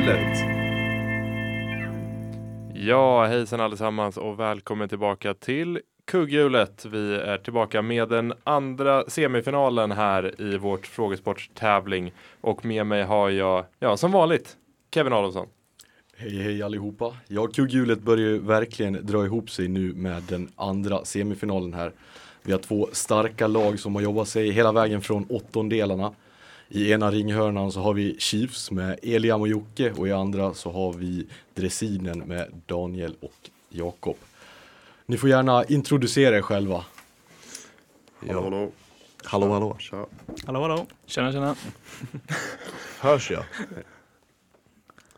Kugghjulet. Ja, hejsan allesammans och välkommen tillbaka till Kugghjulet. Vi är tillbaka med den andra semifinalen här i vårt frågesportstävling och med mig har jag, ja som vanligt, Kevin Adolfsson. Hej hej allihopa. Ja, kugghjulet börjar ju verkligen dra ihop sig nu med den andra semifinalen här. Vi har två starka lag som har jobbat sig hela vägen från åttondelarna. I ena ringhörnan så har vi Chiefs med Eliam och Jocke och i andra så har vi Dressinen med Daniel och Jakob. Ni får gärna introducera er själva. Hallå, hallå. Hallå hallå, Tja. Hallå hallå, tjena tjena. hörs jag?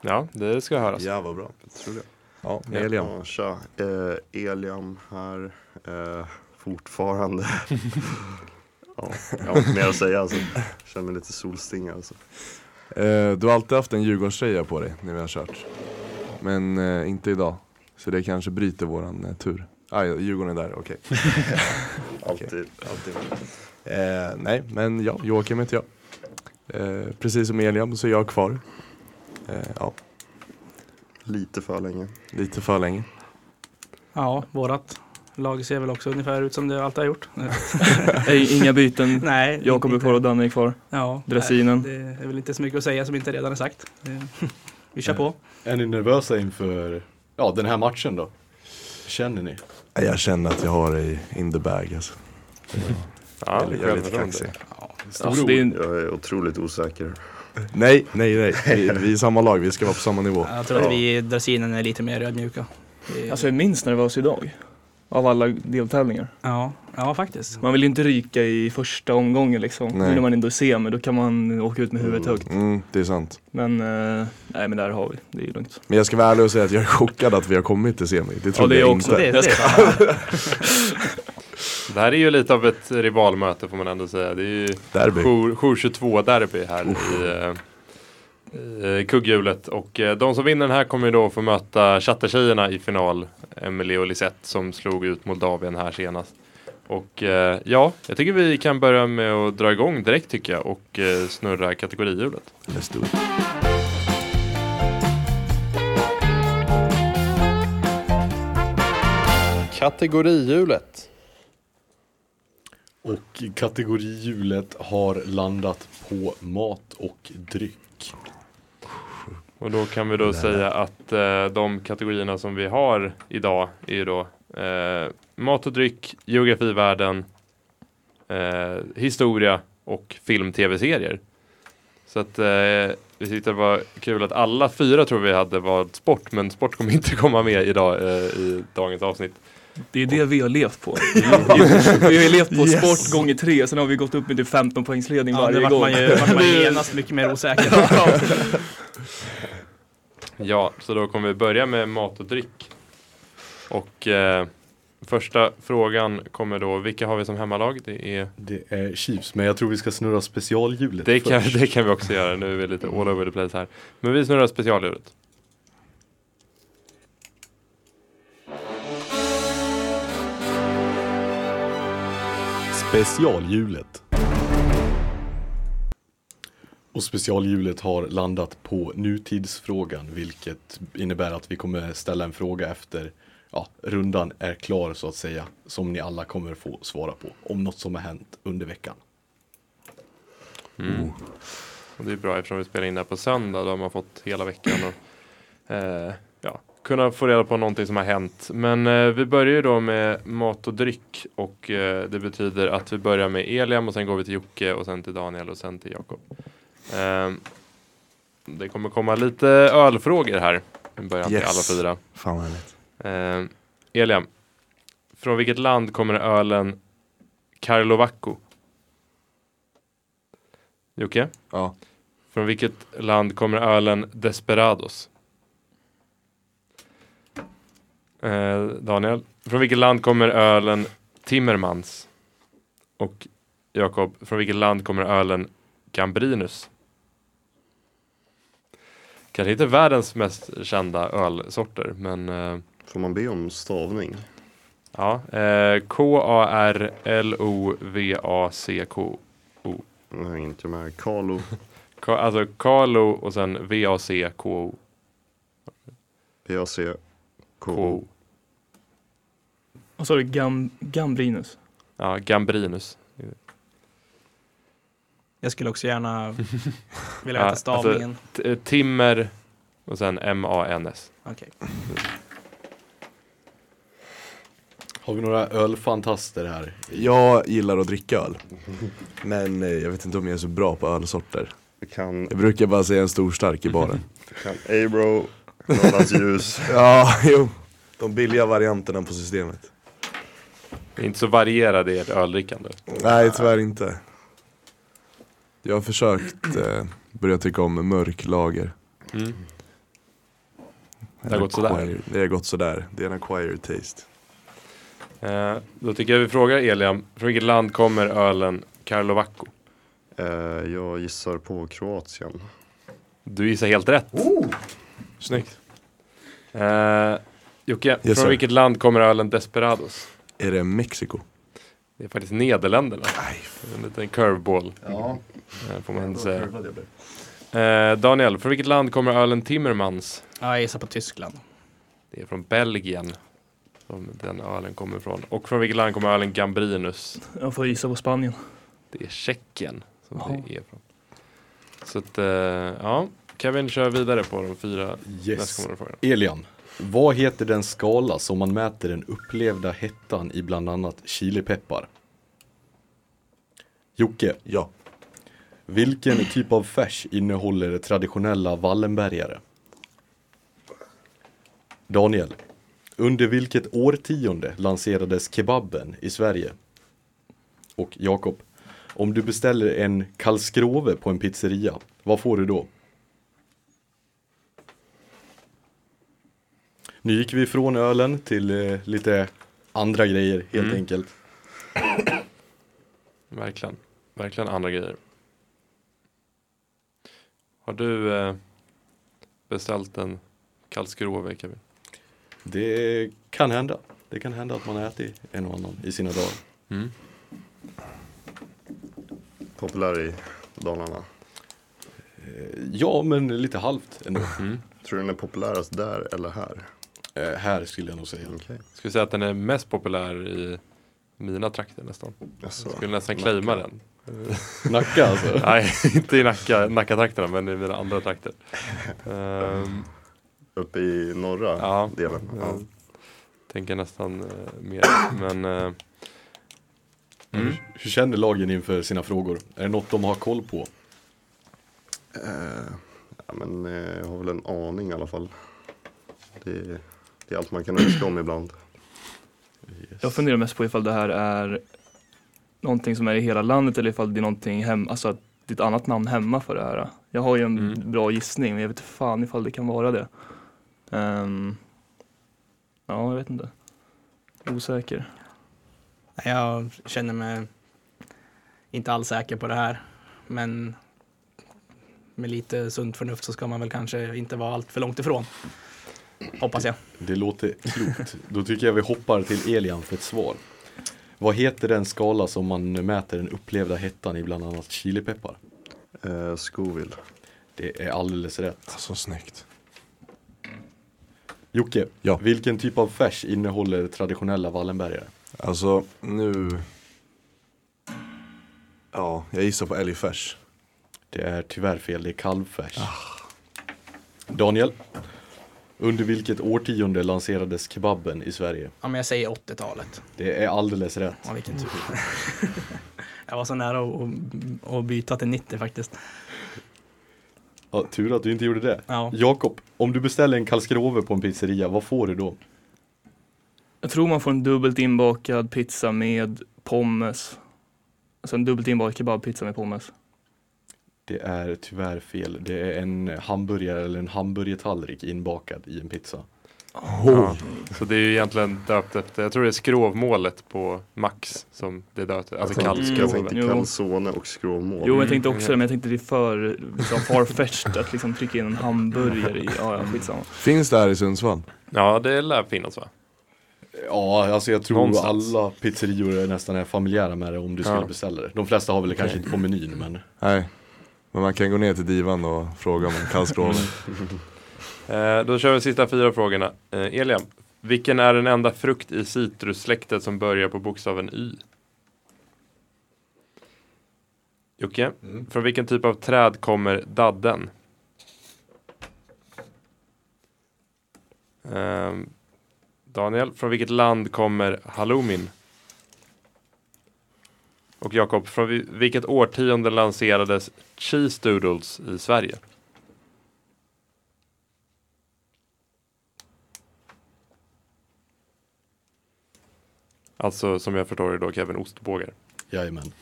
Ja, det ska höras. Ja, vad bra. Jag tror det. Ja, Eliam. Ja, tja. Eh, Eliam här. Eh, fortfarande. ja, jag har inte mer att säga. Alltså. Känner mig lite solstingad. Alltså. Eh, du har alltid haft en Djurgårdströja på dig när vi har kört. Men eh, inte idag. Så det kanske bryter våran eh, tur. Ah, ja, Djurgården är där, okej. Alltid. alltid. Eh, nej, men ja, Joakim heter jag. Eh, precis som Eliam så är jag kvar. Eh, ja, Lite för länge. lite för länge. Ja, vårat lag ser väl också ungefär ut som det alltid har gjort. Inga byten. Nej, Jag kommer kvar och Danne är kvar. Ja, Dressinen. nej, Det är väl inte så mycket att säga som inte redan är sagt. Vi kör på. Är ni nervösa inför ja, den här matchen då? Känner ni? Jag känner att jag har det i in the bag alltså. Ja, jag, är, jag är lite kaxig. Stora Alltså, en, Jag är otroligt osäker. Nej, nej, nej. Vi, vi är samma lag, vi ska vara på samma nivå. Jag tror att vi i dressinen är lite mer ödmjuka. Det- alltså jag är minst nervös idag. Av alla deltävlingar. Ja, ja faktiskt. Man vill ju inte ryka i första omgången liksom. Nej. Nu när man ändå är sen, men då kan man åka ut med huvudet högt. Mm, det är sant. Men, eh, nej men där har vi. Det är ju lugnt. Men jag ska vara ärlig och säga att jag är chockad att vi har kommit till semi. Det trodde det är jag jag också. inte. Det, det, Det här är ju lite av ett rivalmöte får man ändå säga. Det är ju Derby. jour, jour 22 derby här i, eh, i eh, kugghjulet. Och eh, de som vinner den här kommer ju då få möta Chattertjejerna i final. Emily och Lisette som slog ut Moldavien här senast. Och eh, ja, jag tycker vi kan börja med att dra igång direkt tycker jag och eh, snurra kategorihjulet. Let's do it. Kategorihjulet. Och kategorihjulet har landat på mat och dryck. Och då kan vi då säga att eh, de kategorierna som vi har idag är ju då eh, mat och dryck, geografivärlden, eh, historia och film, tv-serier. Så att eh, vi tyckte det var kul att alla fyra tror vi hade valt sport, men sport kommer inte komma med idag eh, i dagens avsnitt. Det är det vi har levt på. vi har levt på Yes. sport gånger tre, sen har vi gått upp med typ 15 poängsledning ja, varje vart gång. man ju, vart man genast mycket mer osäker. Ja, så då kommer vi börja med mat och dryck. Och eh, första frågan kommer då, vilka har vi som hemmalag? Det är Det är Chiefs, men jag tror vi ska snurra specialhjulet Det kan, först. det kan vi också göra. Nu är vi lite all over the place här. Men vi snurrar specialhjulet. Specialhjulet. Och specialhjulet har landat på nutidsfrågan, vilket innebär att vi kommer ställa en fråga efter ja, rundan är klar så att säga, som ni alla kommer få svara på, om något som har hänt under veckan. Mm. Och det är bra eftersom vi spelar in det här på söndag. Då har man fått hela veckan och eh, ja, kunna få reda på någonting som har hänt. Men eh, vi börjar ju då med mat och dryck och eh, det betyder att vi börjar med Eliam och sen går vi till Jocke och sen till Daniel och sen till Jakob. Eh, det kommer komma lite ölfrågor här. I början Yes. till alla fyra. Fan vad härligt. Eh, Eliam, från vilket land kommer ölen Karlovacko? Jocke, Ja. från vilket land kommer ölen Desperados? Eh, Daniel, från vilket land kommer ölen Timmermans? Och Jakob, från vilket land kommer ölen Gambrinus? Kanske inte världens mest kända ölsorter, men eh, Får man be om stavning? Ja, eh, K-A-R-L-O-V-A-C-K. Jag har inte med. Carlo. Ka- alltså Carlo och sen V-A-C-K-O. P-A-C K K-O. Och så har du Gam, Gambrinus. Ja, Gambrinus. Jag skulle också gärna vilja Ja, veta alltså- stavningen. Eh, Timmer och sen M-A-N-S. Okej. Har vi några ölfantaster här? Jag gillar att dricka öl. Men eh, jag vet inte om jag är så bra på ölsorter. Du kan, Jag brukar bara säga en stor stark i baren. du kan Abro, Norrlands ljus. ja, jo. De billiga varianterna på systemet. Det är inte så varierade ert öldrickande. Nej, tyvärr inte. Jag har försökt eh, börja tycka om mörk lager. Mm. Det har gått sådär. Det har gått sådär. Det är en acquired taste. Eh, då tycker jag vi frågar Eliam, från vilket land kommer ölen Karlovacko? Eh, jag gissar på Kroatien. Du gissar helt rätt. Snyggt. Eh, Jocke, Yes, från sir. vilket land kommer ölen Desperados? Är det Mexiko? Det är faktiskt Nederländerna. En liten curveball Ja, får man ändå säga. Eh, Daniel, från vilket land kommer ölen Timmermans? Ja, jag gissar på Tyskland. Det är från Belgien. Som den ölen kommer ifrån. Och från vilket land kommer ölen Gambrinus? Jag får gissa på Spanien. Det är Tjeckien som det är från. Så att, eh, ja. Kevin kör vidare på de fyra Yes. nästkommande frågorna. Elian, vad heter den skala som man mäter den upplevda hettan i bland annat chilipeppar? Jocke, Ja. vilken typ av färs innehåller traditionella Wallenbergare? Daniel, under vilket årtionde lanserades kebaben i Sverige? Och Jakob, om du beställer en kalskrove på en pizzeria, vad får du då? Nu gick vi från ölen till eh, lite andra grejer helt Mm. enkelt. Verkligen. Verkligen andra grejer. Har du eh, beställt en Karlskrove Kevin? Det kan hända. Det kan hända att man har ätit en och annan i sina dagar. Mm. populär i Dalarna. Eh, Ja, men lite halvt ändå. Mm. Tror du den är populärast där eller här? Eh, här skulle jag nog säga. Ska vi säga att den är mest populär i mina trakter nästan. Jaså. Skulle nästan claima den. Nacka alltså. Nej, inte i Nacka, Nacka-trakterna men i mina andra trakter. Ehm, Uppe i norra Ja. delen? Ja. jag tänker nästan eh, mer. Men eh, mm. Hur känner lagen inför sina frågor? Är det något de har koll på? Eh, ja, men eh, jag har väl en aning i alla fall. Det, det är allt man kan önska om ibland. Jag funderar mest på ifall det här är någonting som är i hela landet eller ifall det är någonting hemma, alltså att det är ett annat namn hemma för det här. Jag har ju en Mm. bra gissning men jag vet inte fan ifall det kan vara det. Ehm, ja, jag vet inte. Osäker. Jag känner mig inte alls säker på det här. Men med lite sunt förnuft så ska man väl kanske inte vara allt för långt ifrån. Hoppas jag. Det låter klokt. Då tycker jag vi hoppar till Elian för ett svar. Vad heter den skala som man mäter den upplevda hettan i bland annat chilipeppar? Eh, Scoville. Det är alldeles rätt. Så snyggt. Jocke, Ja. vilken typ av färs innehåller traditionella Wallenbergare? Alltså nu... Ja, jag gissar på älgfärs. Det är tyvärr fel, det är kalvfärs. Daniel, under vilket årtionde lanserades kebaben i Sverige? Ja, men jag säger 80-talet. Det är alldeles rätt. Ja, vilken tur. jag var så nära att, byta till 90 faktiskt. Ja, tur att du inte gjorde det. Ja. Jakob, om du beställer en kalskrove på en pizzeria, vad får du då? Jag tror man får en dubbelt inbakad pizza med pommes. Alltså en dubbelt inbakad kebabpizza med pommes. Det är tyvärr fel. Det är en hamburgare eller en hamburgertallrik inbakad i en pizza. Ja. Så det är ju egentligen döpt efter, jag tror det är skrovmålet på Max som det är döpt Alltså jag, tänkte, jag tänkte calzone och skrovmål. Jo, jag tänkte också det, men jag tänkte det är för liksom, farfetched att liksom trycka in en hamburgare i. Ja, ja, skitsamma. Finns det här i Sundsvall? Ja, det lär finnas va? Ja, alltså jag tror Någonstans. alla pizzerior är nästan är familjära med det om du skulle Ja. beställa det. De flesta har väl det kanske inte på menyn men Nej. Men man kan gå ner till divan och fråga om en kall skroven. Eh, då kör vi de sista fyra frågorna. Eh, Eliam, vilken är den enda frukt i citrussläktet som börjar på bokstaven Y? Jocke, Mm. från vilken typ av träd kommer dadden? Ehm, Daniel, från vilket land kommer halloumin? Och Jakob, från vi- vilket årtionde lanserades cheese doodles i Sverige? Alltså som jag förstår det då Kevin ostbågar. Jajamän.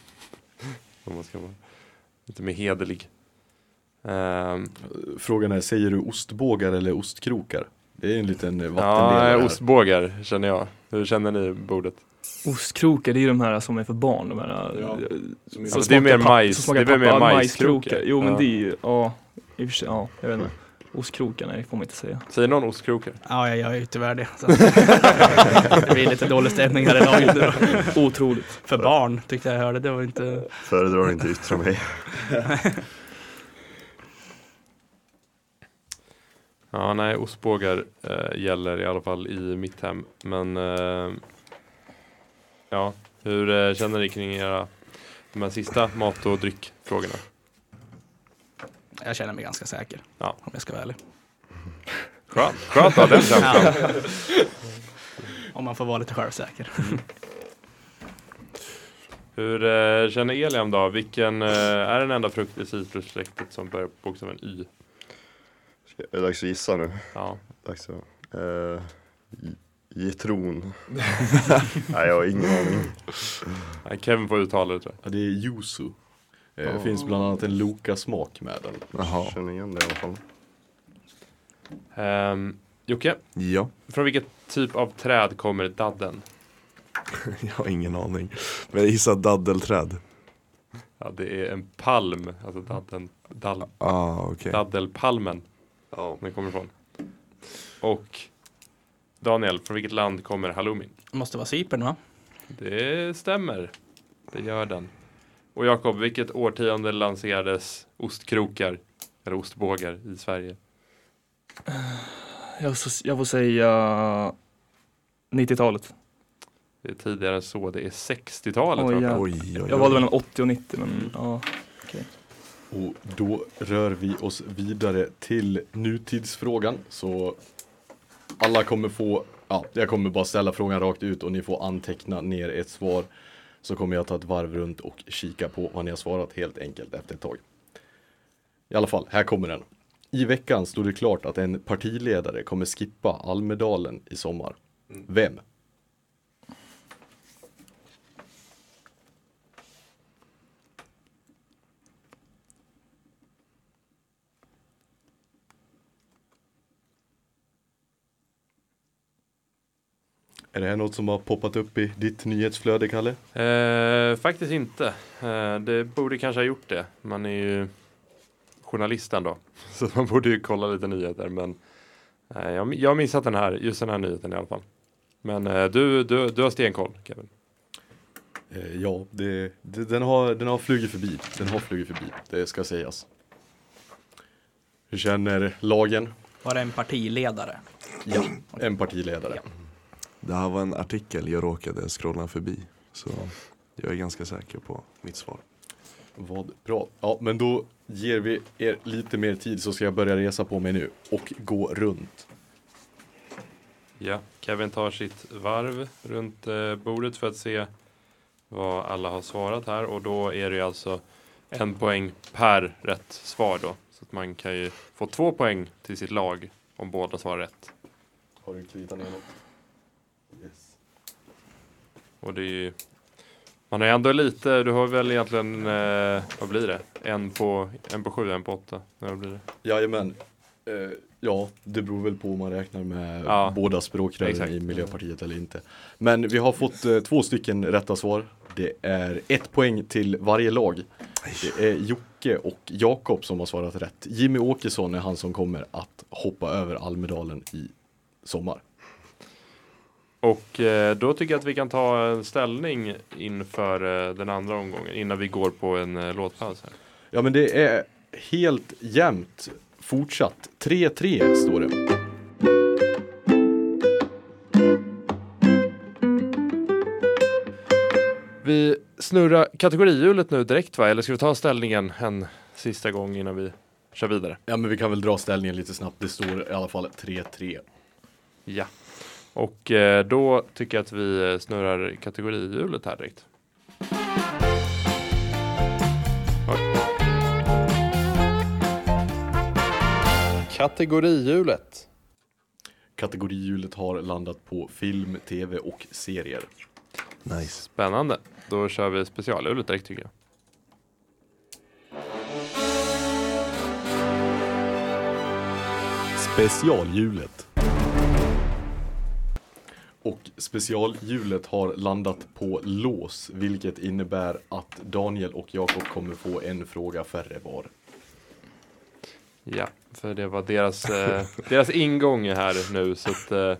Om man ska vara lite mer hederlig. Ehm, Frågan är, säger du ostbågar eller ostkrokar? Det är en liten eh, ja, vattendelare här. ostbågar känner jag. Hur känner ni bordet? Ostkrokar, det är ju de här som är för barn. De här, Ja, eh, som är- Ja, det är mer majs- som smakar det är pappa- mer majskrokar. Jo men Ja. det är ju, ja, i och för sig, ja, jag vet inte. Ostkrokar, nej det får man inte säga. Säger någon ostkrokar? Ja, jag gör ju tyvärr det. Så. det blir lite dålig stämning här i laget nu då. Otroligt. För barn tyckte jag hörde, det var inte... Föredrar inte yttra mig. Ja, nej, ostbågar eh, gäller i alla fall i mitt hem. Men eh, ja, hur eh, känner ni kring era de här sista mat och dryckfrågorna? Jag känner mig ganska säker. Ja. Om jag ska vara ärlig. Skönt, skönt att ha den känslan. Ja. Om man får vara lite självsäker. Hur eh, känner Eliam då? Vilken eh, är den enda frukt i citrussläktet som börjar på bokstaven Y? Är det dags att gissa nu? Ja. Dags att... Uh, Getron. Nej, jag har ingen aning. Nej, Kevin får uttala det tror Ja, det är yuzu. Eh, Det finns bland annat en Loka-smak med den. Jaha, Känner igen det i alla fall. jag. Um, Jocke, ja. från vilket typ av träd kommer dadden? Jag har ingen aning. Men jag gissar daddelträd. Ja, det är en palm, alltså dadden, dal, Ah, okej. daddelpalmen. Ja. Den kommer ifrån. Och Daniel, från vilket land kommer halloumin? Måste vara Cypern va? Det stämmer. Det gör den. Och Jakob, vilket årtionde lanserades ostkrokar eller ostbågar i Sverige? Jag, så, jag får säga 90-talet. Det är tidigare än så, det är 60-talet. Oj, ja. Oj, oj, Jag valde mellan 80 och 90 men ja. Och då rör vi oss vidare till nutidsfrågan. Så alla kommer få, ja, jag kommer bara ställa frågan rakt ut och ni får anteckna ner ett svar. Så kommer jag ta ett varv runt och kika på vad ni har svarat helt enkelt efter ett tag. I alla fall, här kommer den. I veckan stod det klart att en partiledare kommer skippa Almedalen i sommar. Vem? Är det här något som har poppat upp i ditt nyhetsflöde, Kalle? Eh, faktiskt inte. Eh, det borde kanske ha gjort det. Man är ju journalisten då. Så man borde ju kolla lite nyheter. Men eh, jag, jag har missat den här, just den här nyheten i alla fall. Men eh, du, du, du har stenkoll Kevin. Eh, ja, det, det, den, har, den har flugit förbi. Den har flugit förbi, det ska sägas. Hur känner lagen? Var det en partiledare? Ja, en partiledare. Ja. Det här var en artikel jag råkade scrolla förbi. Så jag är ganska säker på mitt svar. Vad bra. Ja, men då ger vi er lite mer tid så ska jag börja resa på mig nu och gå runt. Ja, Kevin tar sitt varv runt eh, bordet för att se vad alla har svarat här och då är det alltså en poäng per rätt svar då. Så att man kan ju få två poäng till sitt lag om båda svarar rätt. Har du kritat ner något? Och det är ju, man har ju ändå lite, du har väl egentligen, eh, vad blir det? En på, en på sju, en på åtta. Vad blir det? Jajamän. Eh, ja, det beror väl på om man räknar med Ja, båda språkrören i Miljöpartiet eller inte. Men vi har fått eh, två stycken rätta svar. Det är ett poäng till varje lag. Det är Jocke och Jakob som har svarat rätt. Jimmy Åkesson är han som kommer att hoppa över Almedalen i sommar. Och eh, då tycker jag att vi kan ta en ställning inför eh, den andra omgången innan vi går på en eh, låtpaus här. Ja men det är helt jämnt fortsatt. 3-3 står det. Vi snurrar kategorihjulet nu direkt va? Eller ska vi ta ställningen en sista gång innan vi kör vidare? Ja men vi kan väl dra ställningen lite snabbt. Det står i alla fall 3-3. Ja. Och eh, då tycker jag att vi snurrar kategorihjulet här direkt. Kategorihjulet. Kategorihjulet har landat på film, tv och serier. Nice. Spännande. Då kör vi specialhjulet direkt tycker jag. Specialhjulet. Och specialhjulet har landat på lås, vilket innebär att Daniel och Jakob kommer få en fråga färre var. Ja, för det var deras, eh, deras ingång här nu så att eh,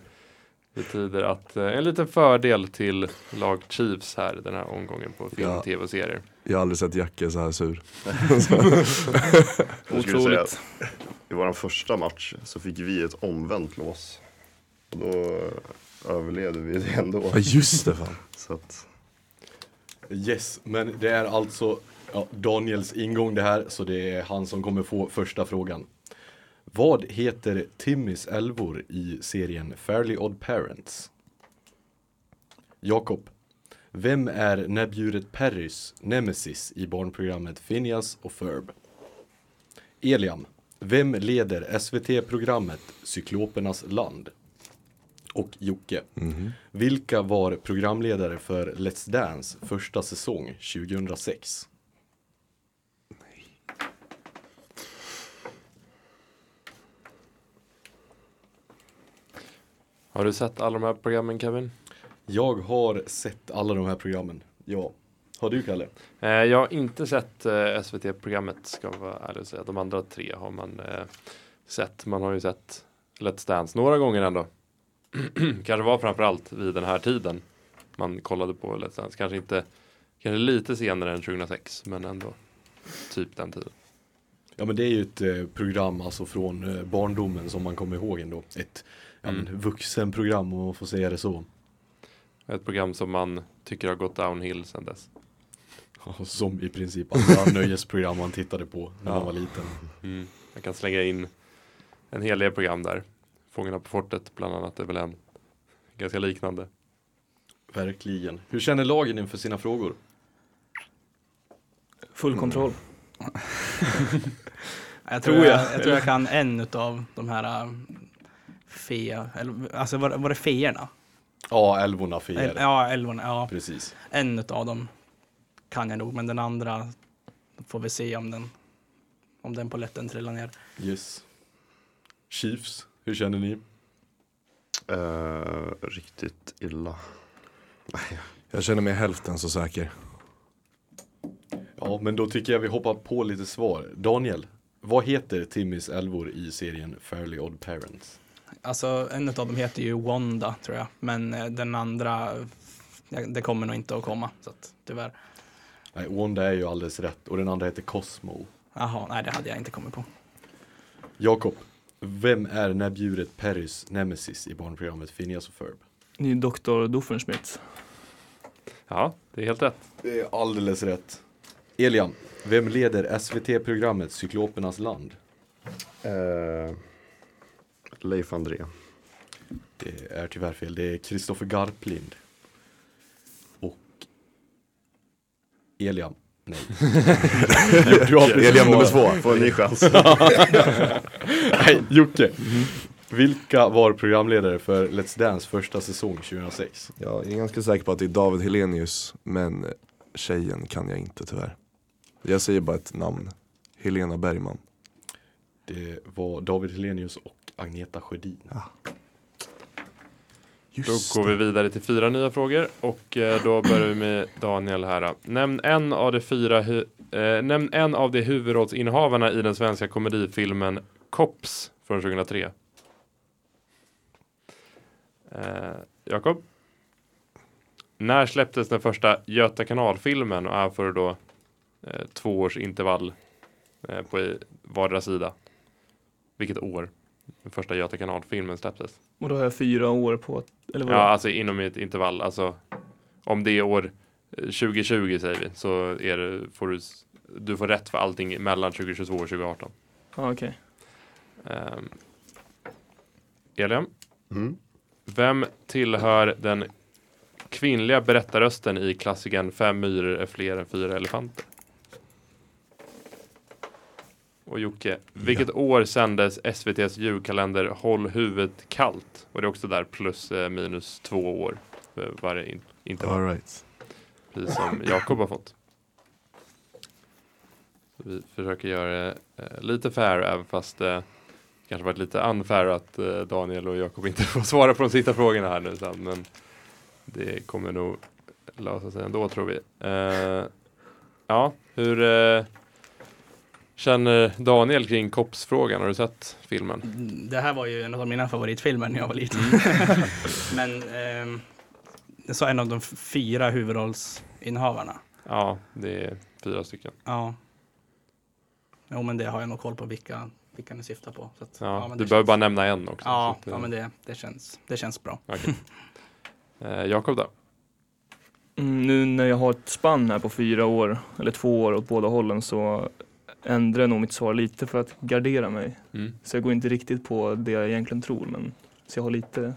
betyder att eh, en liten fördel till lag Chiefs här den här omgången på film, Ja. tv och serier. Jag har aldrig sett Jacke så här sur. Skulle säga, Otroligt. I vår första match så fick vi ett omvänt lås. Och då överlevde vi det ändå. Ja just det fan. Så att, Yes, men det är alltså ja, Daniels ingång det här, så det är han som kommer få första frågan. Vad heter Timmys älvor i serien Fairly Odd Parents? Jakob. Vem är näbbdjuret Perrys nemesis i barnprogrammet Phineas och Ferb? Eliam. Vem leder SVT-programmet Cyklopernas land? Och Jocke. Mhm. Vilka var programledare för Let's Dance första säsong 2006? Har du sett alla de här programmen Kevin? Jag har sett alla de här programmen. Ja. Har du Kalle? Eh, jag har inte sett eh, SVT-programmet ska jag vara ärlig och säga. De andra tre har man eh, sett. Man har ju sett Let's Dance några gånger ändå. Kanske var framförallt vid den här tiden man kollade på Let's. Kanske inte, kanske lite senare än 2006 men ändå typ den tiden. Ja men det är ju ett eh, program alltså från eh, barndomen som man kommer ihåg ändå. Ett ja, Mm. men, vuxenprogram om man får säga det så. Ett program som man tycker har gått downhill sedan dess. Ja, Som i princip alla nöjesprogram man tittade på när man Ja. var liten. Mm. Jag kan slänga in en hel del program där. Fångarna på fortet bland annat är väl en ganska liknande. Verkligen. Hur känner lagen inför sina frågor? Full kontroll. Jag tror jag, jag. jag, tror jag kan en utav de här äh, fe, eller alltså var, var det feerna? Ja, älvorna för El, er. ja, älvorna, ja. Precis. En utav dem kan jag nog, men den andra får vi se om den, om den poletten trillar ner. Yes. Chiefs, hur känner ni? eh, riktigt illa. Jag känner mig hälften så säker. Ja, men då tycker jag vi hoppar på lite svar. Daniel, vad heter Timmys älvor i serien Fairly Odd Parents? Alltså en utav dem heter ju Wanda tror jag, men eh, den andra, det kommer nog inte att komma. Så att, tyvärr. Nej, Wanda är ju alldeles rätt och den andra heter Cosmo. Jaha, nej det hade jag inte kommit på. Jakob, vem är näbbdjuret Perrys nemesis i barnprogrammet Phineas och Ferb? Ni är doktor Doofenshmirtz. Ja, det är helt rätt. Det är alldeles rätt. Elian, vem leder SVT-programmet Cyklopernas land? Eh, Leif André. Det är tyvärr fel, det är Kristoffer Garplind. Och Elian, nej. du, du har precis Elian nummer två. Får en ny chans. Nej, Jocke. Vilka var programledare för Let's Dance första säsong 2006? Jag är ganska säker på att det är David Helenius, men tjejen kan jag inte tyvärr. Jag säger bara ett namn. Helena Bergman. Det var David Helenius och Agneta Sjödin. Då går vi vidare till fyra nya frågor och eh, då börjar vi med Daniel här. Nämn en av de fyra eh, nämn en av de huvudrollsinnehavarna i den svenska komedifilmen Cops från 2003. Eh, Jakob? När släpptes den första Göta kanalfilmen och är för då eh, två års intervall eh, på vardera sida. Vilket år den första Göta kanal-filmen släpptes. Och då har jag fyra år på eller vad? Ja, alltså inom ett intervall. Alltså om det är år eh, 2020 säger vi så är det, får du, du får rätt för allting mellan 2022 och 2018. Ja, okej. Um, Elian, Mm. vem tillhör den kvinnliga berättarrösten i klassikern Fem myror är fler än fyra elefanter? Och Jocke, vilket år sändes SVTs julkalender Håll huvudet kallt? Och det är också där plus eh, minus två år varje in- intervall. All right. Precis som Jakob har fått. Så vi försöker göra det eh, lite fair även fast det kanske varit lite unfair att eh, Daniel och Jakob inte får svara på de sista frågorna här nu sen. Men det kommer nog lösa sig ändå tror vi. Eh, ja, hur eh, känner Daniel kring koppsfrågan? Har du sett filmen? Det här var ju en av mina favoritfilmer när jag var liten. Men ehm, det sa en av de fyra huvudrollsinnehavarna. Ja, det är fyra stycken. Ja. Jo, men det har jag nog koll på vilka, vilka ni syftar på. Så att, Ja, men du behöver känns- bara nämna en också. Ja, att, ja men det, det, känns, det känns bra. okej. Eh, Jakob då? Mm, nu när jag har ett spann här på fyra år, eller två år åt båda hållen, så ändrar jag nog mitt svar lite för att gardera mig. Mm. Så jag går inte riktigt på det jag egentligen tror, men så jag har lite,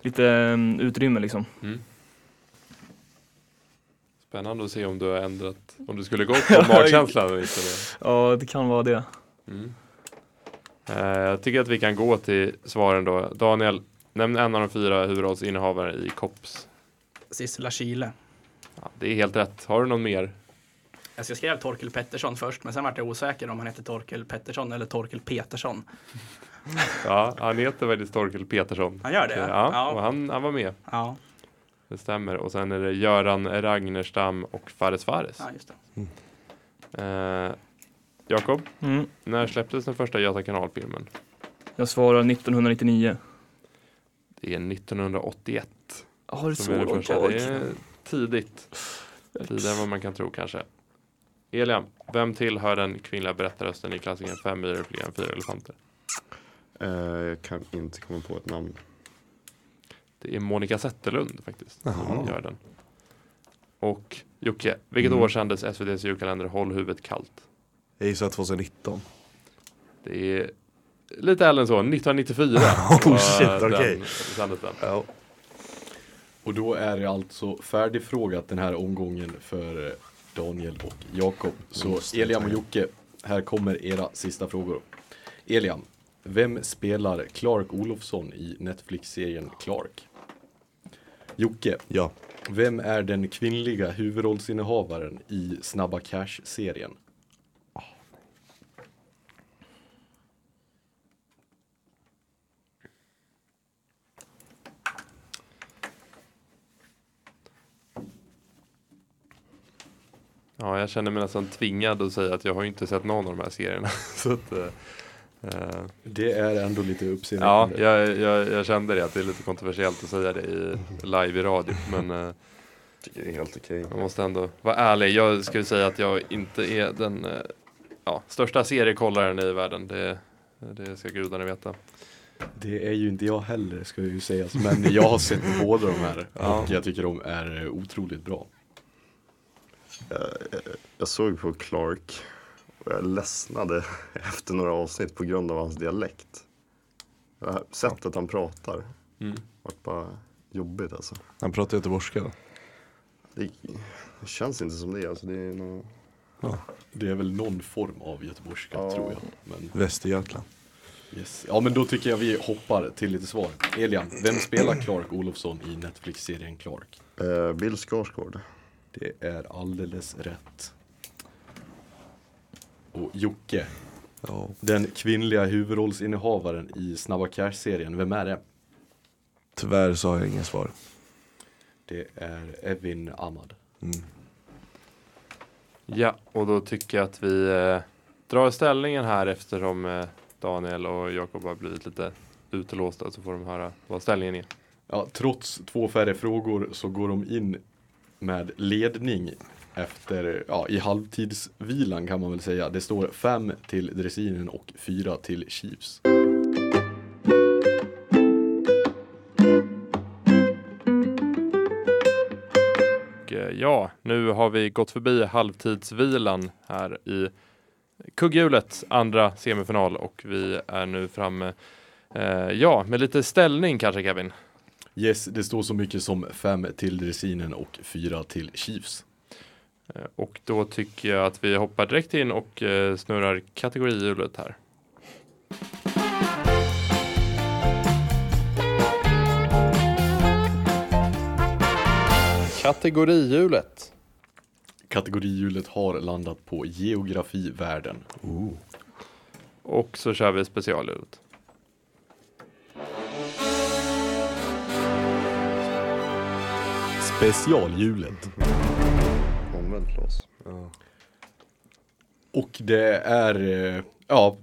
lite um, utrymme liksom. Mm. Spännande att se om du har ändrat, om du skulle gå på magkänslan eller inte. Ja, det kan vara det. Mm. Eh, jag tycker att vi kan gå till svaren då. Daniel, nämn en av de fyra huvudrollsinnehavare i Kops. Sissela Kyle. Ja, det är helt rätt. Har du någon mer? Alltså jag skrev Torkel Pettersson först, men sen vart jag osäker om han hette Torkel Pettersson eller Torkel Petersson. Ja, han heter faktiskt Torkel Petersson. Han gör det? Ja, Ja. och han, han var med. Ja, Det stämmer. Och sen är det Göran Ragnerstam och Fares Fares. ja just det. Eh, Jakob, Mm. när släpptes den första Göta kanalfilmen? Jag svarar 1999. Det är 1981. Har det så är det långt bak? Det är tidigt. Tidigare än vad man kan tro kanske. Elian, vem tillhör den kvinnliga berättarrösten i klassikern Fem myror är fler än fyra elefanter? Eh, jag kan inte komma på ett namn. Det är Monica Zetterlund faktiskt. Som gör den. Och Jocke, vilket Mm. år sändes SVTs julkalender Håll huvudet kallt? Jag gissar 2019. Det är lite äldre än så, 1994. Oh, shit, okej. Ja. Och då är det alltså färdigfrågat den här omgången för Daniel och Jakob. Så Eliam och. Jocke, här kommer era sista frågor. Eliam, vem spelar Clark Olofsson i Netflix-serien Clark? Jocke, Ja. vem är den kvinnliga huvudrollsinnehavaren i Snabba Cash-serien? Ja, jag känner mig nästan tvingad att säga att jag har inte sett någon av de här serierna. så att, eh, eh, Det är ändå lite ja, uppseendeväckande. jag, jag, jag kände det att det är lite kontroversiellt att säga det i, live i radio. Men eh, Tycker det är helt okej. jag måste ändå vara ärlig. Jag skulle säga att jag inte är den eh, ja, största seriekollaren i världen. Det, det ska gudarna veta. Det är ju inte jag heller ska ju sägas, men jag har sett båda de här Ja. och jag tycker de är eh, otroligt bra. Jag, jag, jag såg på Clark och jag ledsnade efter några avsnitt på grund av hans dialekt. Jag har sett att han pratar. Mm. Vart bara jobbigt alltså. Han pratar göteborgska då. Det, det känns inte som det. Alltså det är nog... Det är väl någon form av göteborgska Ja. tror jag. Men, Västergötland. yes. Ja men då tycker jag vi hoppar till lite svar. Elian, vem spelar Clark Olofsson i Netflix-serien Clark? Eh, Bill Skarsgård. Det är alldeles rätt. Och Jocke, Ja. den kvinnliga huvudrollsinnehavaren i Snabba Cash-serien, vem är det? Tyvärr så har jag inga svar. Det är Evin Ahmad. Mm. Ja, och då tycker jag att vi eh, drar ställningen här eftersom eh, Daniel och Jakob har blivit lite utelåsta så får de höra vad ställningen är. Ja, trots två färre frågor så går de in med ledning efter, ja, i halvtidsvilan kan man väl säga. Det står 5 till Dressinen och 4 till Chiefs. Eh, ja, nu har vi gått förbi halvtidsvilan här i kugghjulets andra semifinal och vi är nu framme, eh, ja, med lite ställning kanske Kevin. Yes, det står så mycket som 5 till Dressinen och 4 till Chiefs. Eh, Och då tycker jag att vi hoppar direkt in och eh, snurrar kategorihjulet här. Kategorihjulet. Kategorihjulet har landat på geografivärlden. Och så kör vi specialhjulet. Specialhjulet. Omvänt lås. Och det är, eh, ja,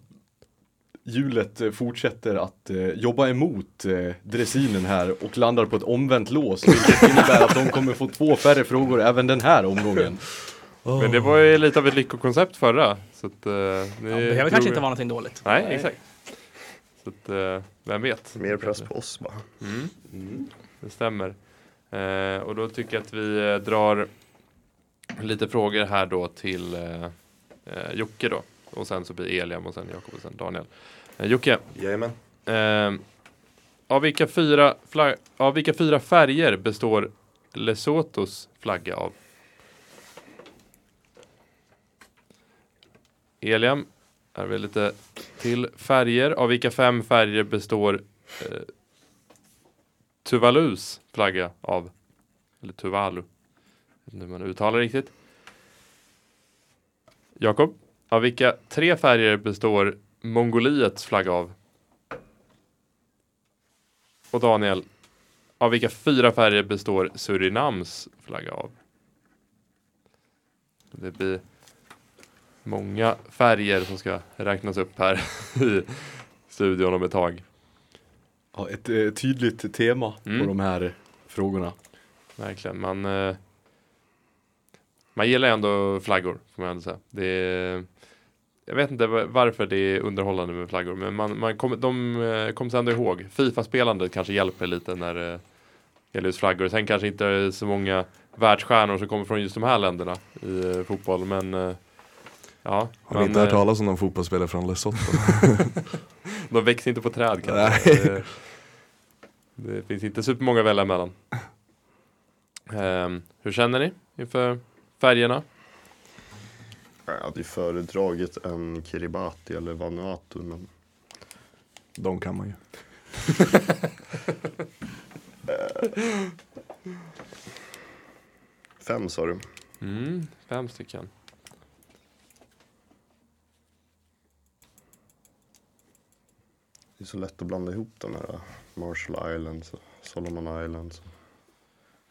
hjulet fortsätter att eh, jobba emot eh, dressinen här och landar på ett omvänt lås. Vilket innebär att de kommer få två färre frågor även den här omgången. Men det var ju lite av ett lyckokoncept förra. Så att, eh, ni Ja, det behöver kanske inte vara någonting dåligt. Nej, exakt. Så att, eh, vem vet? Mer press på oss bara. Mm. Det stämmer. Eh, och då tycker jag att vi eh, drar lite frågor här då till eh, eh, Jocke då. Och sen så blir Eliam och sen Jakob och sen Daniel. Eh, Jocke, Jajamän. eh, av, vilka fyra av vilka fyra färger består Lesothos flagga av? Eliam, här har vi lite till färger. Av vilka fem färger består eh, Tuvalus flagga av? Eller Tuvalu. Jag vet inte hur man uttalar riktigt. Jakob, av vilka tre färger består Mongoliets flagga av? Och Daniel, av vilka fyra färger består Surinams flagga av? Det blir många färger som ska räknas upp här i studion om ett tag. Ja, ett eh, tydligt tema Mm. på de här frågorna. Verkligen. Man, eh, man gillar ändå flaggor, får man ändå säga. Det är, jag vet inte va- varför det är underhållande med flaggor, men man, man kommer, de eh, kommer sig ändå ihåg. Fifa-spelandet kanske hjälper lite när det gäller just flaggor. Sen kanske inte så många världsstjärnor som kommer från just de här länderna i eh, fotboll, men eh, ja. Har man, ni inte hört eh, talas om någon fotbollsspelare från Lesotho? De växer inte på träd kanske. Det, finns inte supermånga att välja mellan. Ehm, hur känner ni inför färgerna? Jag hade ju föredragit en Kiribati eller Vanuatu men De kan man ju. fem sa du. Mm, fem stycken. Det är så lätt att blanda ihop de här Marshall Islands och Solomon Islands.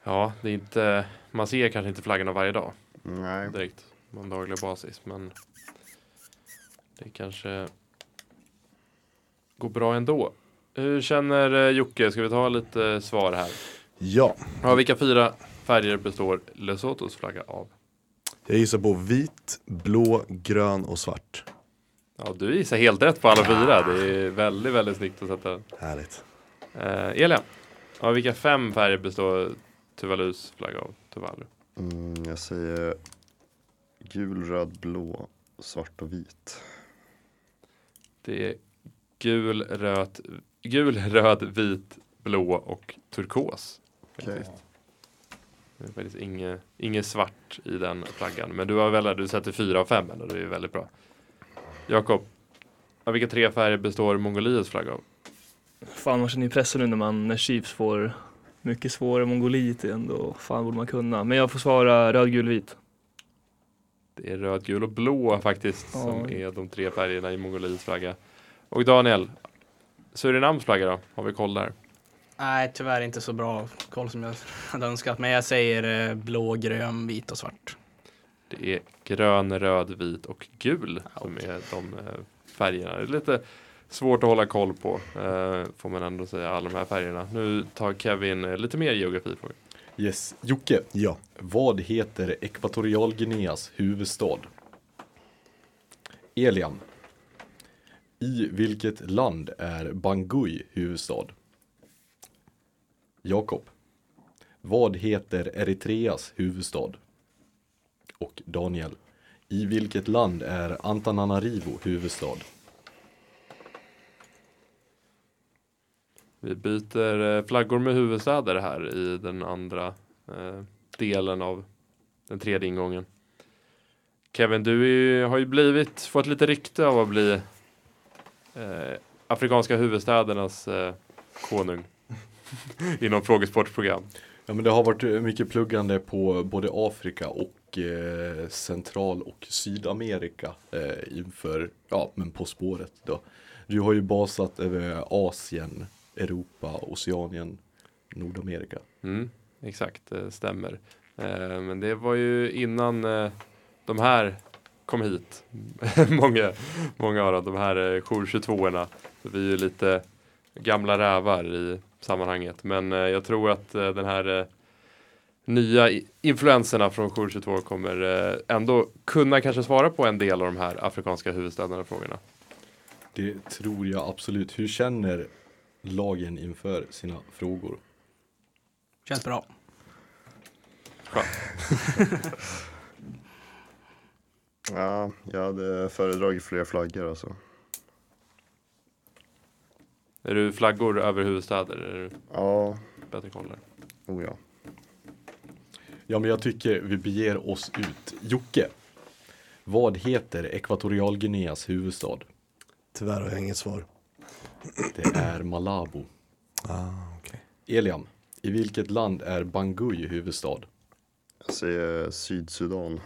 Ja, det är inte, man ser kanske inte flaggorna varje dag Nej, direkt på en daglig basis, men det kanske går bra ändå. Hur känner eh, Jocke? Ska vi ta lite svar här? Ja, Ja, vilka fyra färger består Lesothos flagga av? jag gissar på vit, blå, grön och svart. Ja, du gissar helt rätt på alla fyra. Det är väldigt, väldigt snyggt att sätta. Härligt. Eh, Elia, av vilka fem färger består Tuvalus flagga av? Tuvalu. mm, jag säger gul, röd, blå, svart och vit. Det är gul, röd, gul, röd, vit, blå och turkos. Faktiskt. Det är faktiskt inget, inget svart i den flaggan. Men du har väl, du sätter fyra av fem och det är väldigt bra. Jakob, av vilka tre färger består Mongoliets flagga av? Fan man känner ju pressen nu när man, när Chiefs får mycket svårare Mongoliet igen då. Fan borde man kunna. Men jag får svara röd, gul, vit. Det är röd, gul och blå faktiskt Ja. som är de tre färgerna i Mongoliets flagga. Och Daniel, Surinams flagga då? Har vi koll där? Nej, tyvärr inte så bra koll som jag hade önskat. Men jag säger eh, blå, grön, vit och svart. Det är grön, röd, vit och gul som är de eh, färgerna. Det är lite svårt att hålla koll på, eh, får man ändå säga, alla de här färgerna. Nu tar Kevin eh, lite mer geografifrågor. Yes, Jocke. Ja. Vad heter Ekvatorialguineas huvudstad? Eliam. I vilket land är Bangui huvudstad? Jakob. Vad heter Eritreas huvudstad? Och Daniel. I vilket land är Antananarivo huvudstad? Vi byter eh, flaggor med huvudstäder här i den andra eh, delen av den tredje ingången. Kevin, du ju- har ju blivit, fått lite rykte av att bli eh, afrikanska huvudstädernas eh, konung inom frågesportprogram. Ja men det har varit eh, mycket pluggande på både Afrika och eh, Central och Sydamerika eh, inför, ja men På spåret då. Du har ju basat över Asien, Europa, Oceanien, Nordamerika. Mm, exakt, det stämmer. Eh, men det var ju innan eh, de här kom hit. många, många av dem, de här eh, jour 22 erna vi är ju lite gamla rävar i sammanhanget. Men eh, jag tror att eh, den här eh, nya influenserna från jour 22 kommer eh, ändå kunna kanske svara på en del av de här afrikanska huvudstäderna frågorna. Det tror jag absolut. Hur känner lagen inför sina frågor? Känns bra. Ja, jag hade föredragit fler flaggor alltså. Är du flaggor över huvudstäder? Är du Ja, bättre koll där? oh ja. Ja men jag tycker vi beger oss ut. Jocke. Vad heter Ekvatorialguineas huvudstad? Tyvärr har jag inget svar. Det är Malabo. Ah, okej. Eliam. I vilket land är Bangui huvudstad? Jag säger Sydsudan.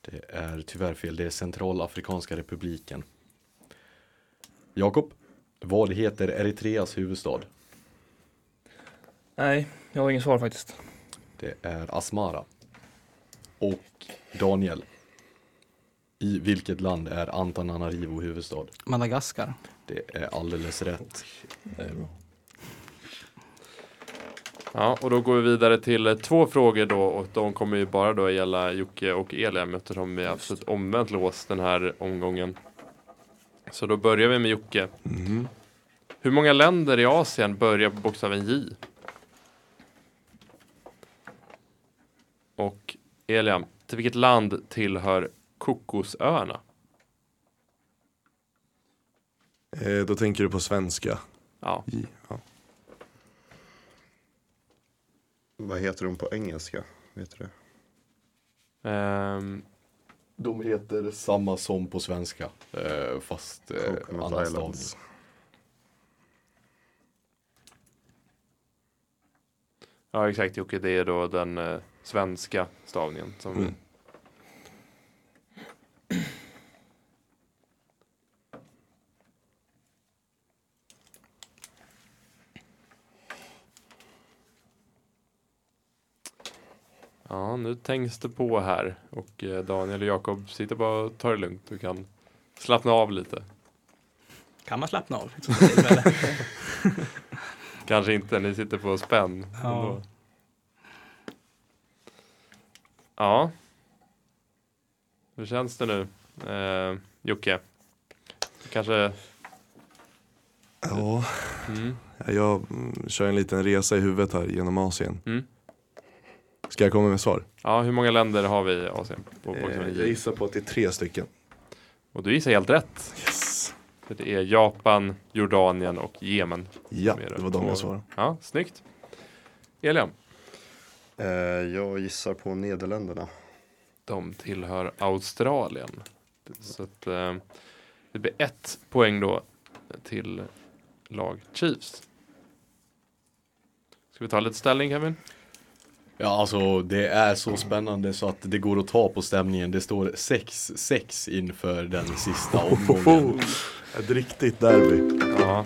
Det är tyvärr fel, det är Centralafrikanska republiken. Jakob, vad heter Eritreas huvudstad? Nej, jag har inget svar faktiskt. Det är Asmara. Och Daniel, i vilket land är Antananarivo huvudstad? Madagaskar. Det är alldeles rätt. Det är bra. Ja, och då går vi vidare till eh, två frågor då och de kommer ju bara då gälla Jocke och Eliam eftersom vi har ett omvänt lås den här omgången. Så då börjar vi med Jocke. Mhm. Hur många länder i Asien börjar på bokstaven J? Och Eliam, till vilket land tillhör Kokosöarna? Eh, då tänker du på svenska. Ja, I, ja. Vad heter de på engelska? Vet du det? ehm, De heter samma som på svenska, eh, fast eh, annan stavning. Ja exakt Jocke, det är då den eh, svenska stavningen. Som Mm. Ja, nu tänks det på här och eh, Daniel och Jakob sitter bara och tar det lugnt. Du kan slappna av lite. Kan man slappna av? Kanske inte, ni sitter på spänn. Ja. ändå. Ja. Hur känns det nu? Eh, Jocke? Kanske? ja, Mm. jag kör en liten resa i huvudet här genom Asien. Mm. Ska jag komma med svar? Ja, hur många länder har vi i Asien? På Eh, jag gissar på att det är tre stycken. Och du gissar helt rätt. Yes. För det är Japan, Jordanien och Jemen. Ja, det var de jag svarade. Ja, snyggt. Eliam? Eh, jag gissar på Nederländerna. De tillhör Australien. Så att, eh, det blir ett poäng då till lag Chiefs. Ska vi ta lite ställning Kevin? Ja, alltså det är så spännande så att det går att ta på stämningen. Det står 6-6 inför den sista omgången. Ett riktigt derby. Ja.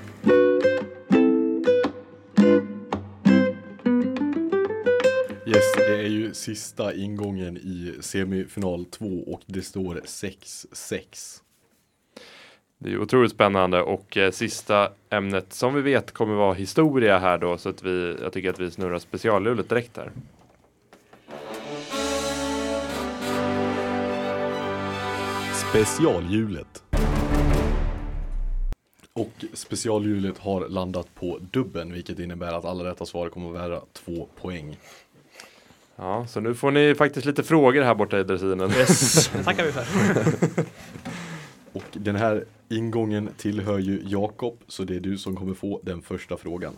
Yes, det är ju sista ingången i semifinal 2 och det står 6-6. Det är otroligt spännande och eh, sista ämnet som vi vet kommer vara historia här då så att vi, jag tycker att vi snurrar specialhjulet direkt här. Specialhjulet. Och specialhjulet har landat på dubben, vilket innebär att alla rätta svar kommer att vara två poäng. Ja, så nu får ni faktiskt lite frågor här borta i dressinen. Yes, det tackar vi för. Och den här ingången tillhör ju Jakob, så det är du som kommer få den första frågan.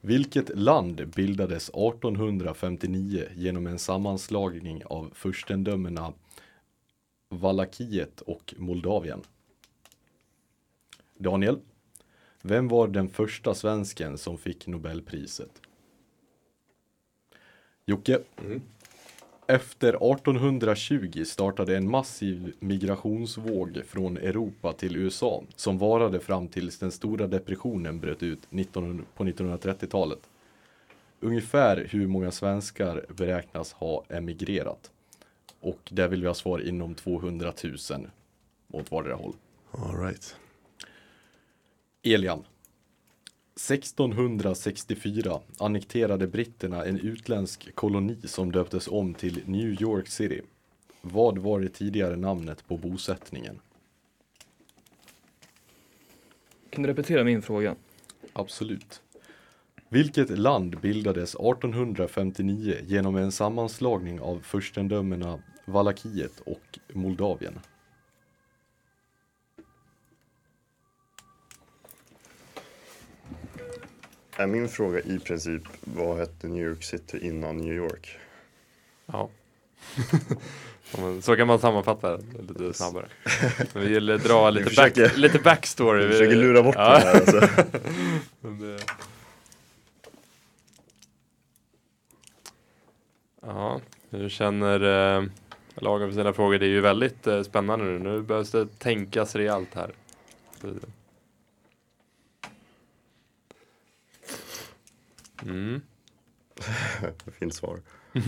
Vilket land bildades 1859 genom en sammanslagning av furstendömena Valakiet och Moldavien? Daniel, vem var den första svensken som fick Nobelpriset? Jocke, efter 1820 startade en massiv migrationsvåg från Europa till USA som varade fram tills den stora depressionen bröt ut 19, på 1930-talet. Ungefär hur många svenskar beräknas ha emigrerat? Och där vill vi ha svar inom 200 000 åt vardera håll. All right. Elian. 1664 annekterade britterna en utländsk koloni som döptes om till New York City. Vad var det tidigare namnet på bosättningen? Kan du repetera min fråga? Absolut. Vilket land bildades 1859 genom en sammanslagning av furstendömena Valakiet och Moldavien? Är min fråga i princip vad hette New York City innan New York? Ja. Så kan man sammanfatta det lite snabbare. Men vi vill dra lite, försöker- back, lite backstory. Vi försöker lura bort ja. det här alltså. Men det- Ja, hur känner eh, lagen för sina frågor? Det är ju väldigt eh, spännande nu. Nu behövs det tänkas rejält här. Mm. Fint svar.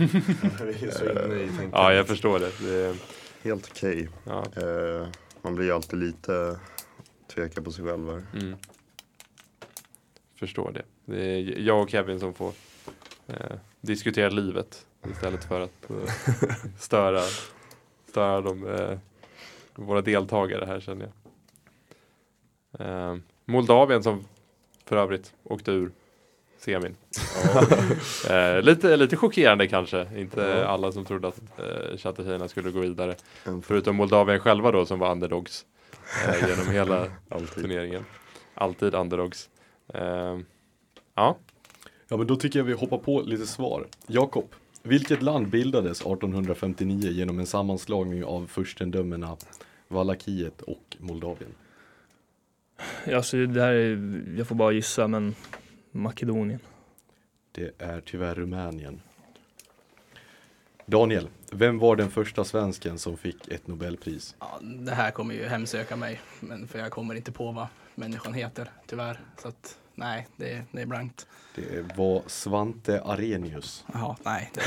Ja, jag förstår det. det Helt okej. ja. Eh, man blir ju alltid lite tveka på sig själv här. Mm. Förstår det. Det är jag och Kevin som får eh, diskutera livet istället för att eh, störa, störa de, eh, våra deltagare här känner jag. Eh, Moldavien som för övrigt åkte ur semin. eh, lite, lite chockerande kanske. Inte Ja. alla som trodde att eh, Chattertjejerna skulle gå vidare. En- Förutom Moldavien själva då som var underdogs eh, genom hela Alltid. turneringen. Alltid underdogs. Eh, ja, Ja, men då tycker jag vi hoppar på lite svar. Jakob, vilket land bildades 1859 genom en sammanslagning av furstendömena Valakiet och Moldavien? Alltså det här är, jag får bara gissa men Makedonien. Det är tyvärr Rumänien. Daniel, vem var den första svensken som fick ett Nobelpris? Ja, det här kommer ju hemsöka mig, men för jag kommer inte på vad människan heter, tyvärr. Så att nej, det, det är blankt. Det var Svante Arrhenius. Jaha, nej. Det,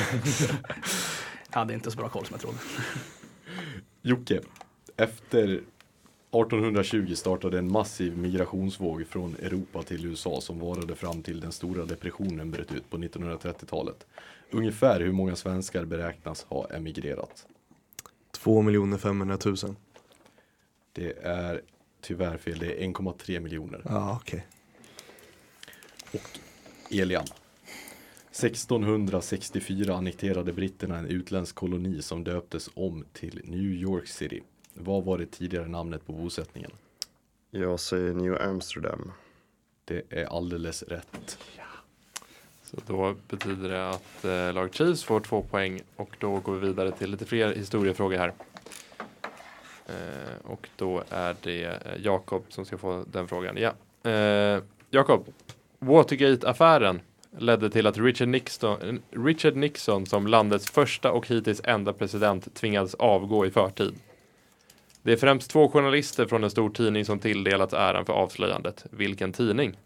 jag hade inte så bra koll som jag trodde. Jocke, efter 1820 startade en massiv migrationsvåg från Europa till USA som varade fram till den stora depressionen bröt ut på 1930-talet. Ungefär hur många svenskar beräknas ha emigrerat? 2 500 000. Det är tyvärr fel, det är 1,3 miljoner. Ja, okej. Elian. 1664 annekterade britterna en utländsk koloni som döptes om till New York City. Vad var det tidigare namnet på bosättningen? Jag säger New Amsterdam. Det är alldeles rätt. så då betyder det att eh, lag Chiefs får två poäng och då går vi vidare till lite fler historiefrågor här. Eh, och då är det eh, Jakob som ska få den frågan. Ja. Eh, Jakob, Watergate-affären ledde till att Richard Nixon, Richard Nixon som landets första och hittills enda president tvingades avgå i förtid. Det är främst två journalister från en stor tidning som tilldelats äran för avslöjandet. Vilken tidning?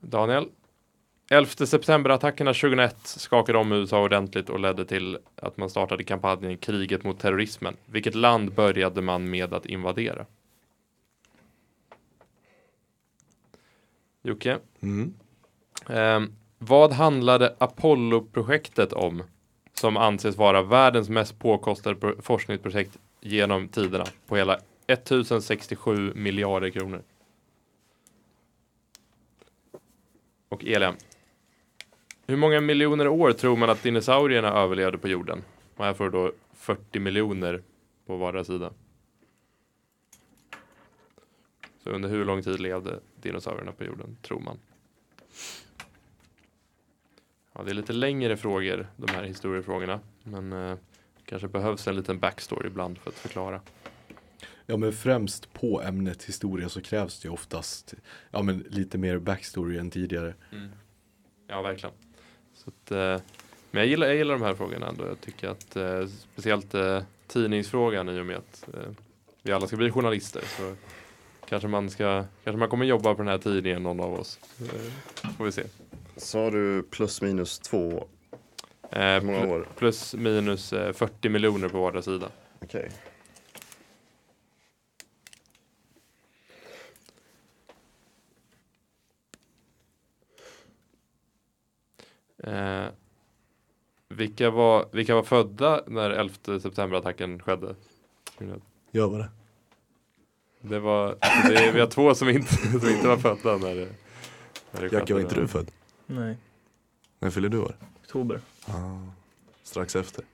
Daniel? 11 september-attackerna 2001 skakade om USA ordentligt och ledde till att man startade kampanjen Kriget mot terrorismen. Vilket land började man med att invadera? Jocke? Mm. Ehm, vad handlade Apollo-projektet om? som anses vara världens mest påkostade pro- forskningsprojekt genom tiderna på hela 1067 miljarder kronor. Och Elian. Hur många miljoner år tror man att dinosaurierna överlevde på jorden? Och här får du då 40 miljoner på vardera sida. Så under hur lång tid levde dinosaurierna på jorden, tror man? Ja, det är lite längre frågor, de här historiefrågorna. Men eh, kanske behövs en liten backstory ibland för att förklara. Ja men främst på ämnet historia så krävs det oftast ja, men lite mer backstory än tidigare. Ja, verkligen. Så att, eh, men jag gillar, jag gillar de här frågorna ändå. Jag tycker att eh, speciellt eh, tidningsfrågan i och med att eh, vi alla ska bli journalister. Så kanske man, ska, kanske man kommer jobba på den här tidningen, någon av oss. Eh, får vi se. Sa du plus minus två? Eh, många pl- år? plus minus eh, 40 miljoner på vardera sida. Okej. Eh, vilka, var, vilka var födda när 11 september-attacken skedde? Jag var det. Det var, det är, vi har två som inte, som inte var födda när det, när det Jacke, var inte du född? Nej, När fyller du år? oktober. Ah, strax efter.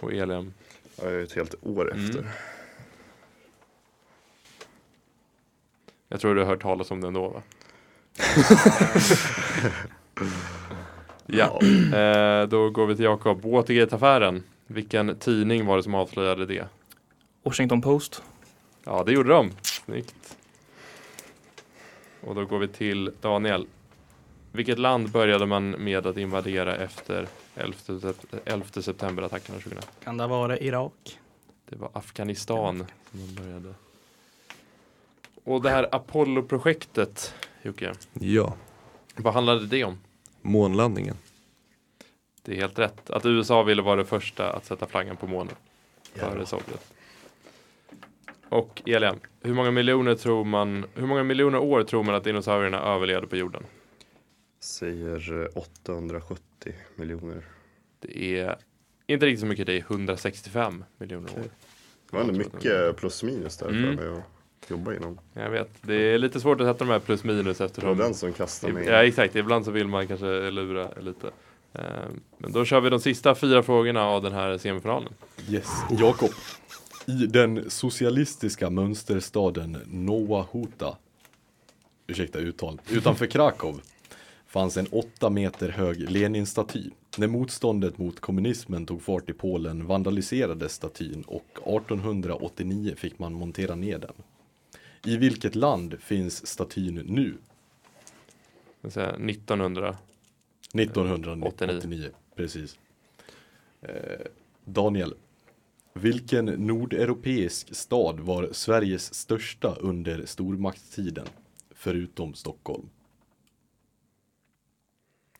Och Elian. Ja, jag är ett helt år Mm. efter. Jag tror du har hört talas om den då va? ja, eh, då går vi till Jakob. Watergate-affären. Vilken tidning var det som avslöjade det? Washington Post. Ja, det gjorde de. Snyggt. Och då går vi till Daniel. Vilket land började man med att invadera efter 11, sep- 11 september-attackerna 2001? Kan det vara Irak? Det var Afghanistan som man började. Och det här Apollo-projektet, Jocke, Ja, vad handlade det om? månlandningen. Det är helt rätt. Att USA ville vara det första att sätta flaggan på månen. Före Sovjet. Och Elian, hur många miljoner tror man, hur många miljoner år tror man att dinosaurierna överlevde på jorden? Säger eh, 870 miljoner. Det är inte riktigt så mycket, det är 165 miljoner år. Det var ändå mycket plus minus där Mm. för mig att jobba inom. Jag vet, det är lite svårt att sätta de här plus minus Det var eftersom den som kastade mig. Ja exakt, ibland så vill man kanske lura lite. Eh, Men då kör vi de sista fyra frågorna av den här semifinalen. Yes, Jakob. I den socialistiska mönsterstaden Nowa Huta, ursäkta uttal, utanför Krakow fanns en åtta meter hög Lenin-staty. När motståndet mot kommunismen tog fart i Polen vandaliserades statyn och 1889 fick man montera ner den. I vilket land finns statyn nu? Jag vill säga 1900. 1989, precis. Eh, Daniel, vilken nordeuropeisk stad var Sveriges största under stormaktstiden? Förutom Stockholm.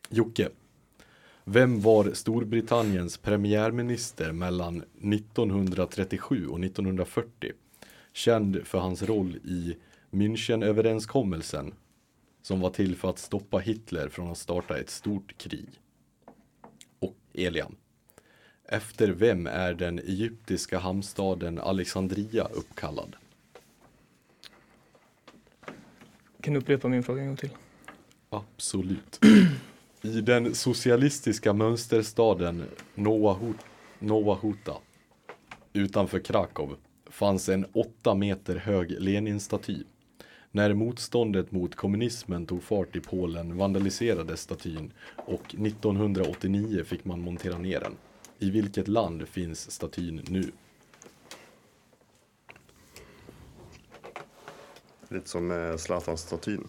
Jocke, vem var Storbritanniens premiärminister mellan 1937 och 1940? Känd för hans roll i Münchenöverenskommelsen som var till för att stoppa Hitler från att starta ett stort krig. Och Elian. Efter vem är den egyptiska hamnstaden Alexandria uppkallad? Kan du upprepa min fråga en gång till? Absolut. I den socialistiska mönsterstaden Nowa Hut- Nowa Huta utanför Krakow fanns en åtta meter hög Lenin-staty. När motståndet mot kommunismen tog fart i Polen vandaliserades statyn och 1989 fick man montera ner den. I vilket land finns statyn nu? Lite som eh, Zlatan-statyn.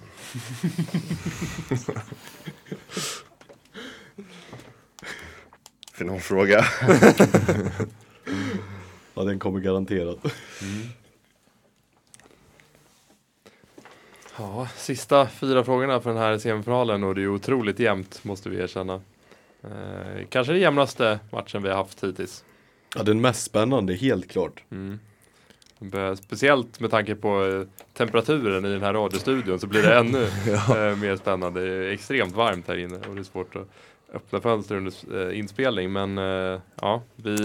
Finalfråga. Ja, den kommer garanterat. Ja, sista fyra frågorna för den här semifinalen och det är otroligt jämnt måste vi erkänna. Eh, kanske den jämnaste matchen vi har haft hittills. Ja, den mest spännande, helt klart. Mm. Speciellt med tanke på eh, temperaturen i den här radiostudion så blir det ännu eh, mer spännande. Det är extremt varmt här inne och det är svårt att öppna fönster under eh, inspelning. Men ja, vi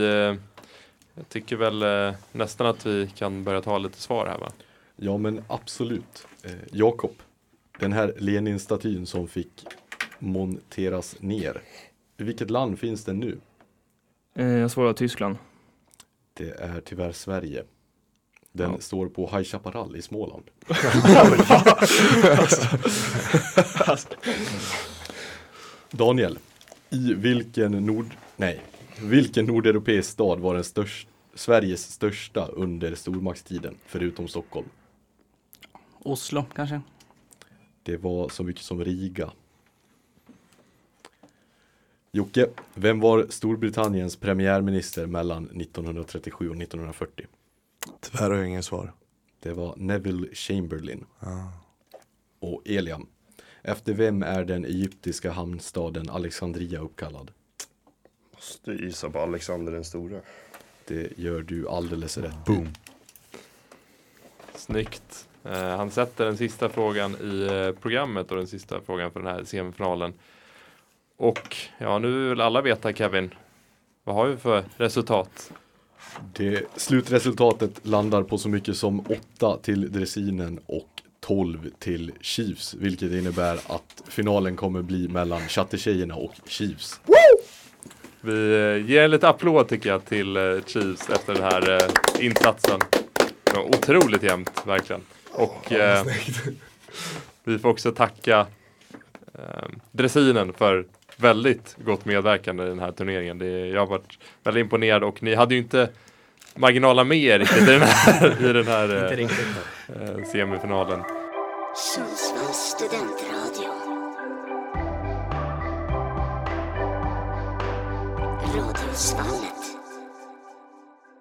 jag tycker väl nästan att vi kan börja ta lite svar här va? Ja men absolut. Jakob, den här Lenin-statyn som fick monteras ner. I vilket land finns den nu? Eh, jag svarar Tyskland. Det är tyvärr Sverige. Den Ja. står på High Chaparral i Småland. Daniel, i vilken nord... Nej, vilken nordeuropeisk stad var den störst, Sveriges största under stormaktstiden, förutom Stockholm? Oslo kanske? Det var så mycket som Riga. Jocke, vem var Storbritanniens premiärminister mellan 1937 och 1940? Tyvärr har jag ingen svar. Det var Neville Chamberlain. Ah. Och Eliam. Efter vem är den egyptiska hamnstaden Alexandria uppkallad? Måste gissa på Alexander den store. Det gör du alldeles rätt. Boom. Snyggt. Eh, han sätter den sista frågan i eh, programmet och den sista frågan för den här semifinalen. Och ja, nu vill alla veta Kevin. Vad har vi för resultat? Det slutresultatet landar på så mycket som 8 till Dressinen och 12 till Chiefs, vilket innebär att finalen kommer bli mellan Chattertjejerna och Chiefs. Vi eh, ger en lite applåd tycker jag till eh, Chiefs efter den här eh, insatsen. Otroligt jämnt, verkligen. Och eh, vi får också tacka eh, Dressinen för väldigt gott medverkande i den här turneringen. Det, jag har varit väldigt imponerad och ni hade ju inte marginaler med er riktigt i den här, i den här eh, eh, semifinalen. Sundsvalls studentradio. Radiosvallet.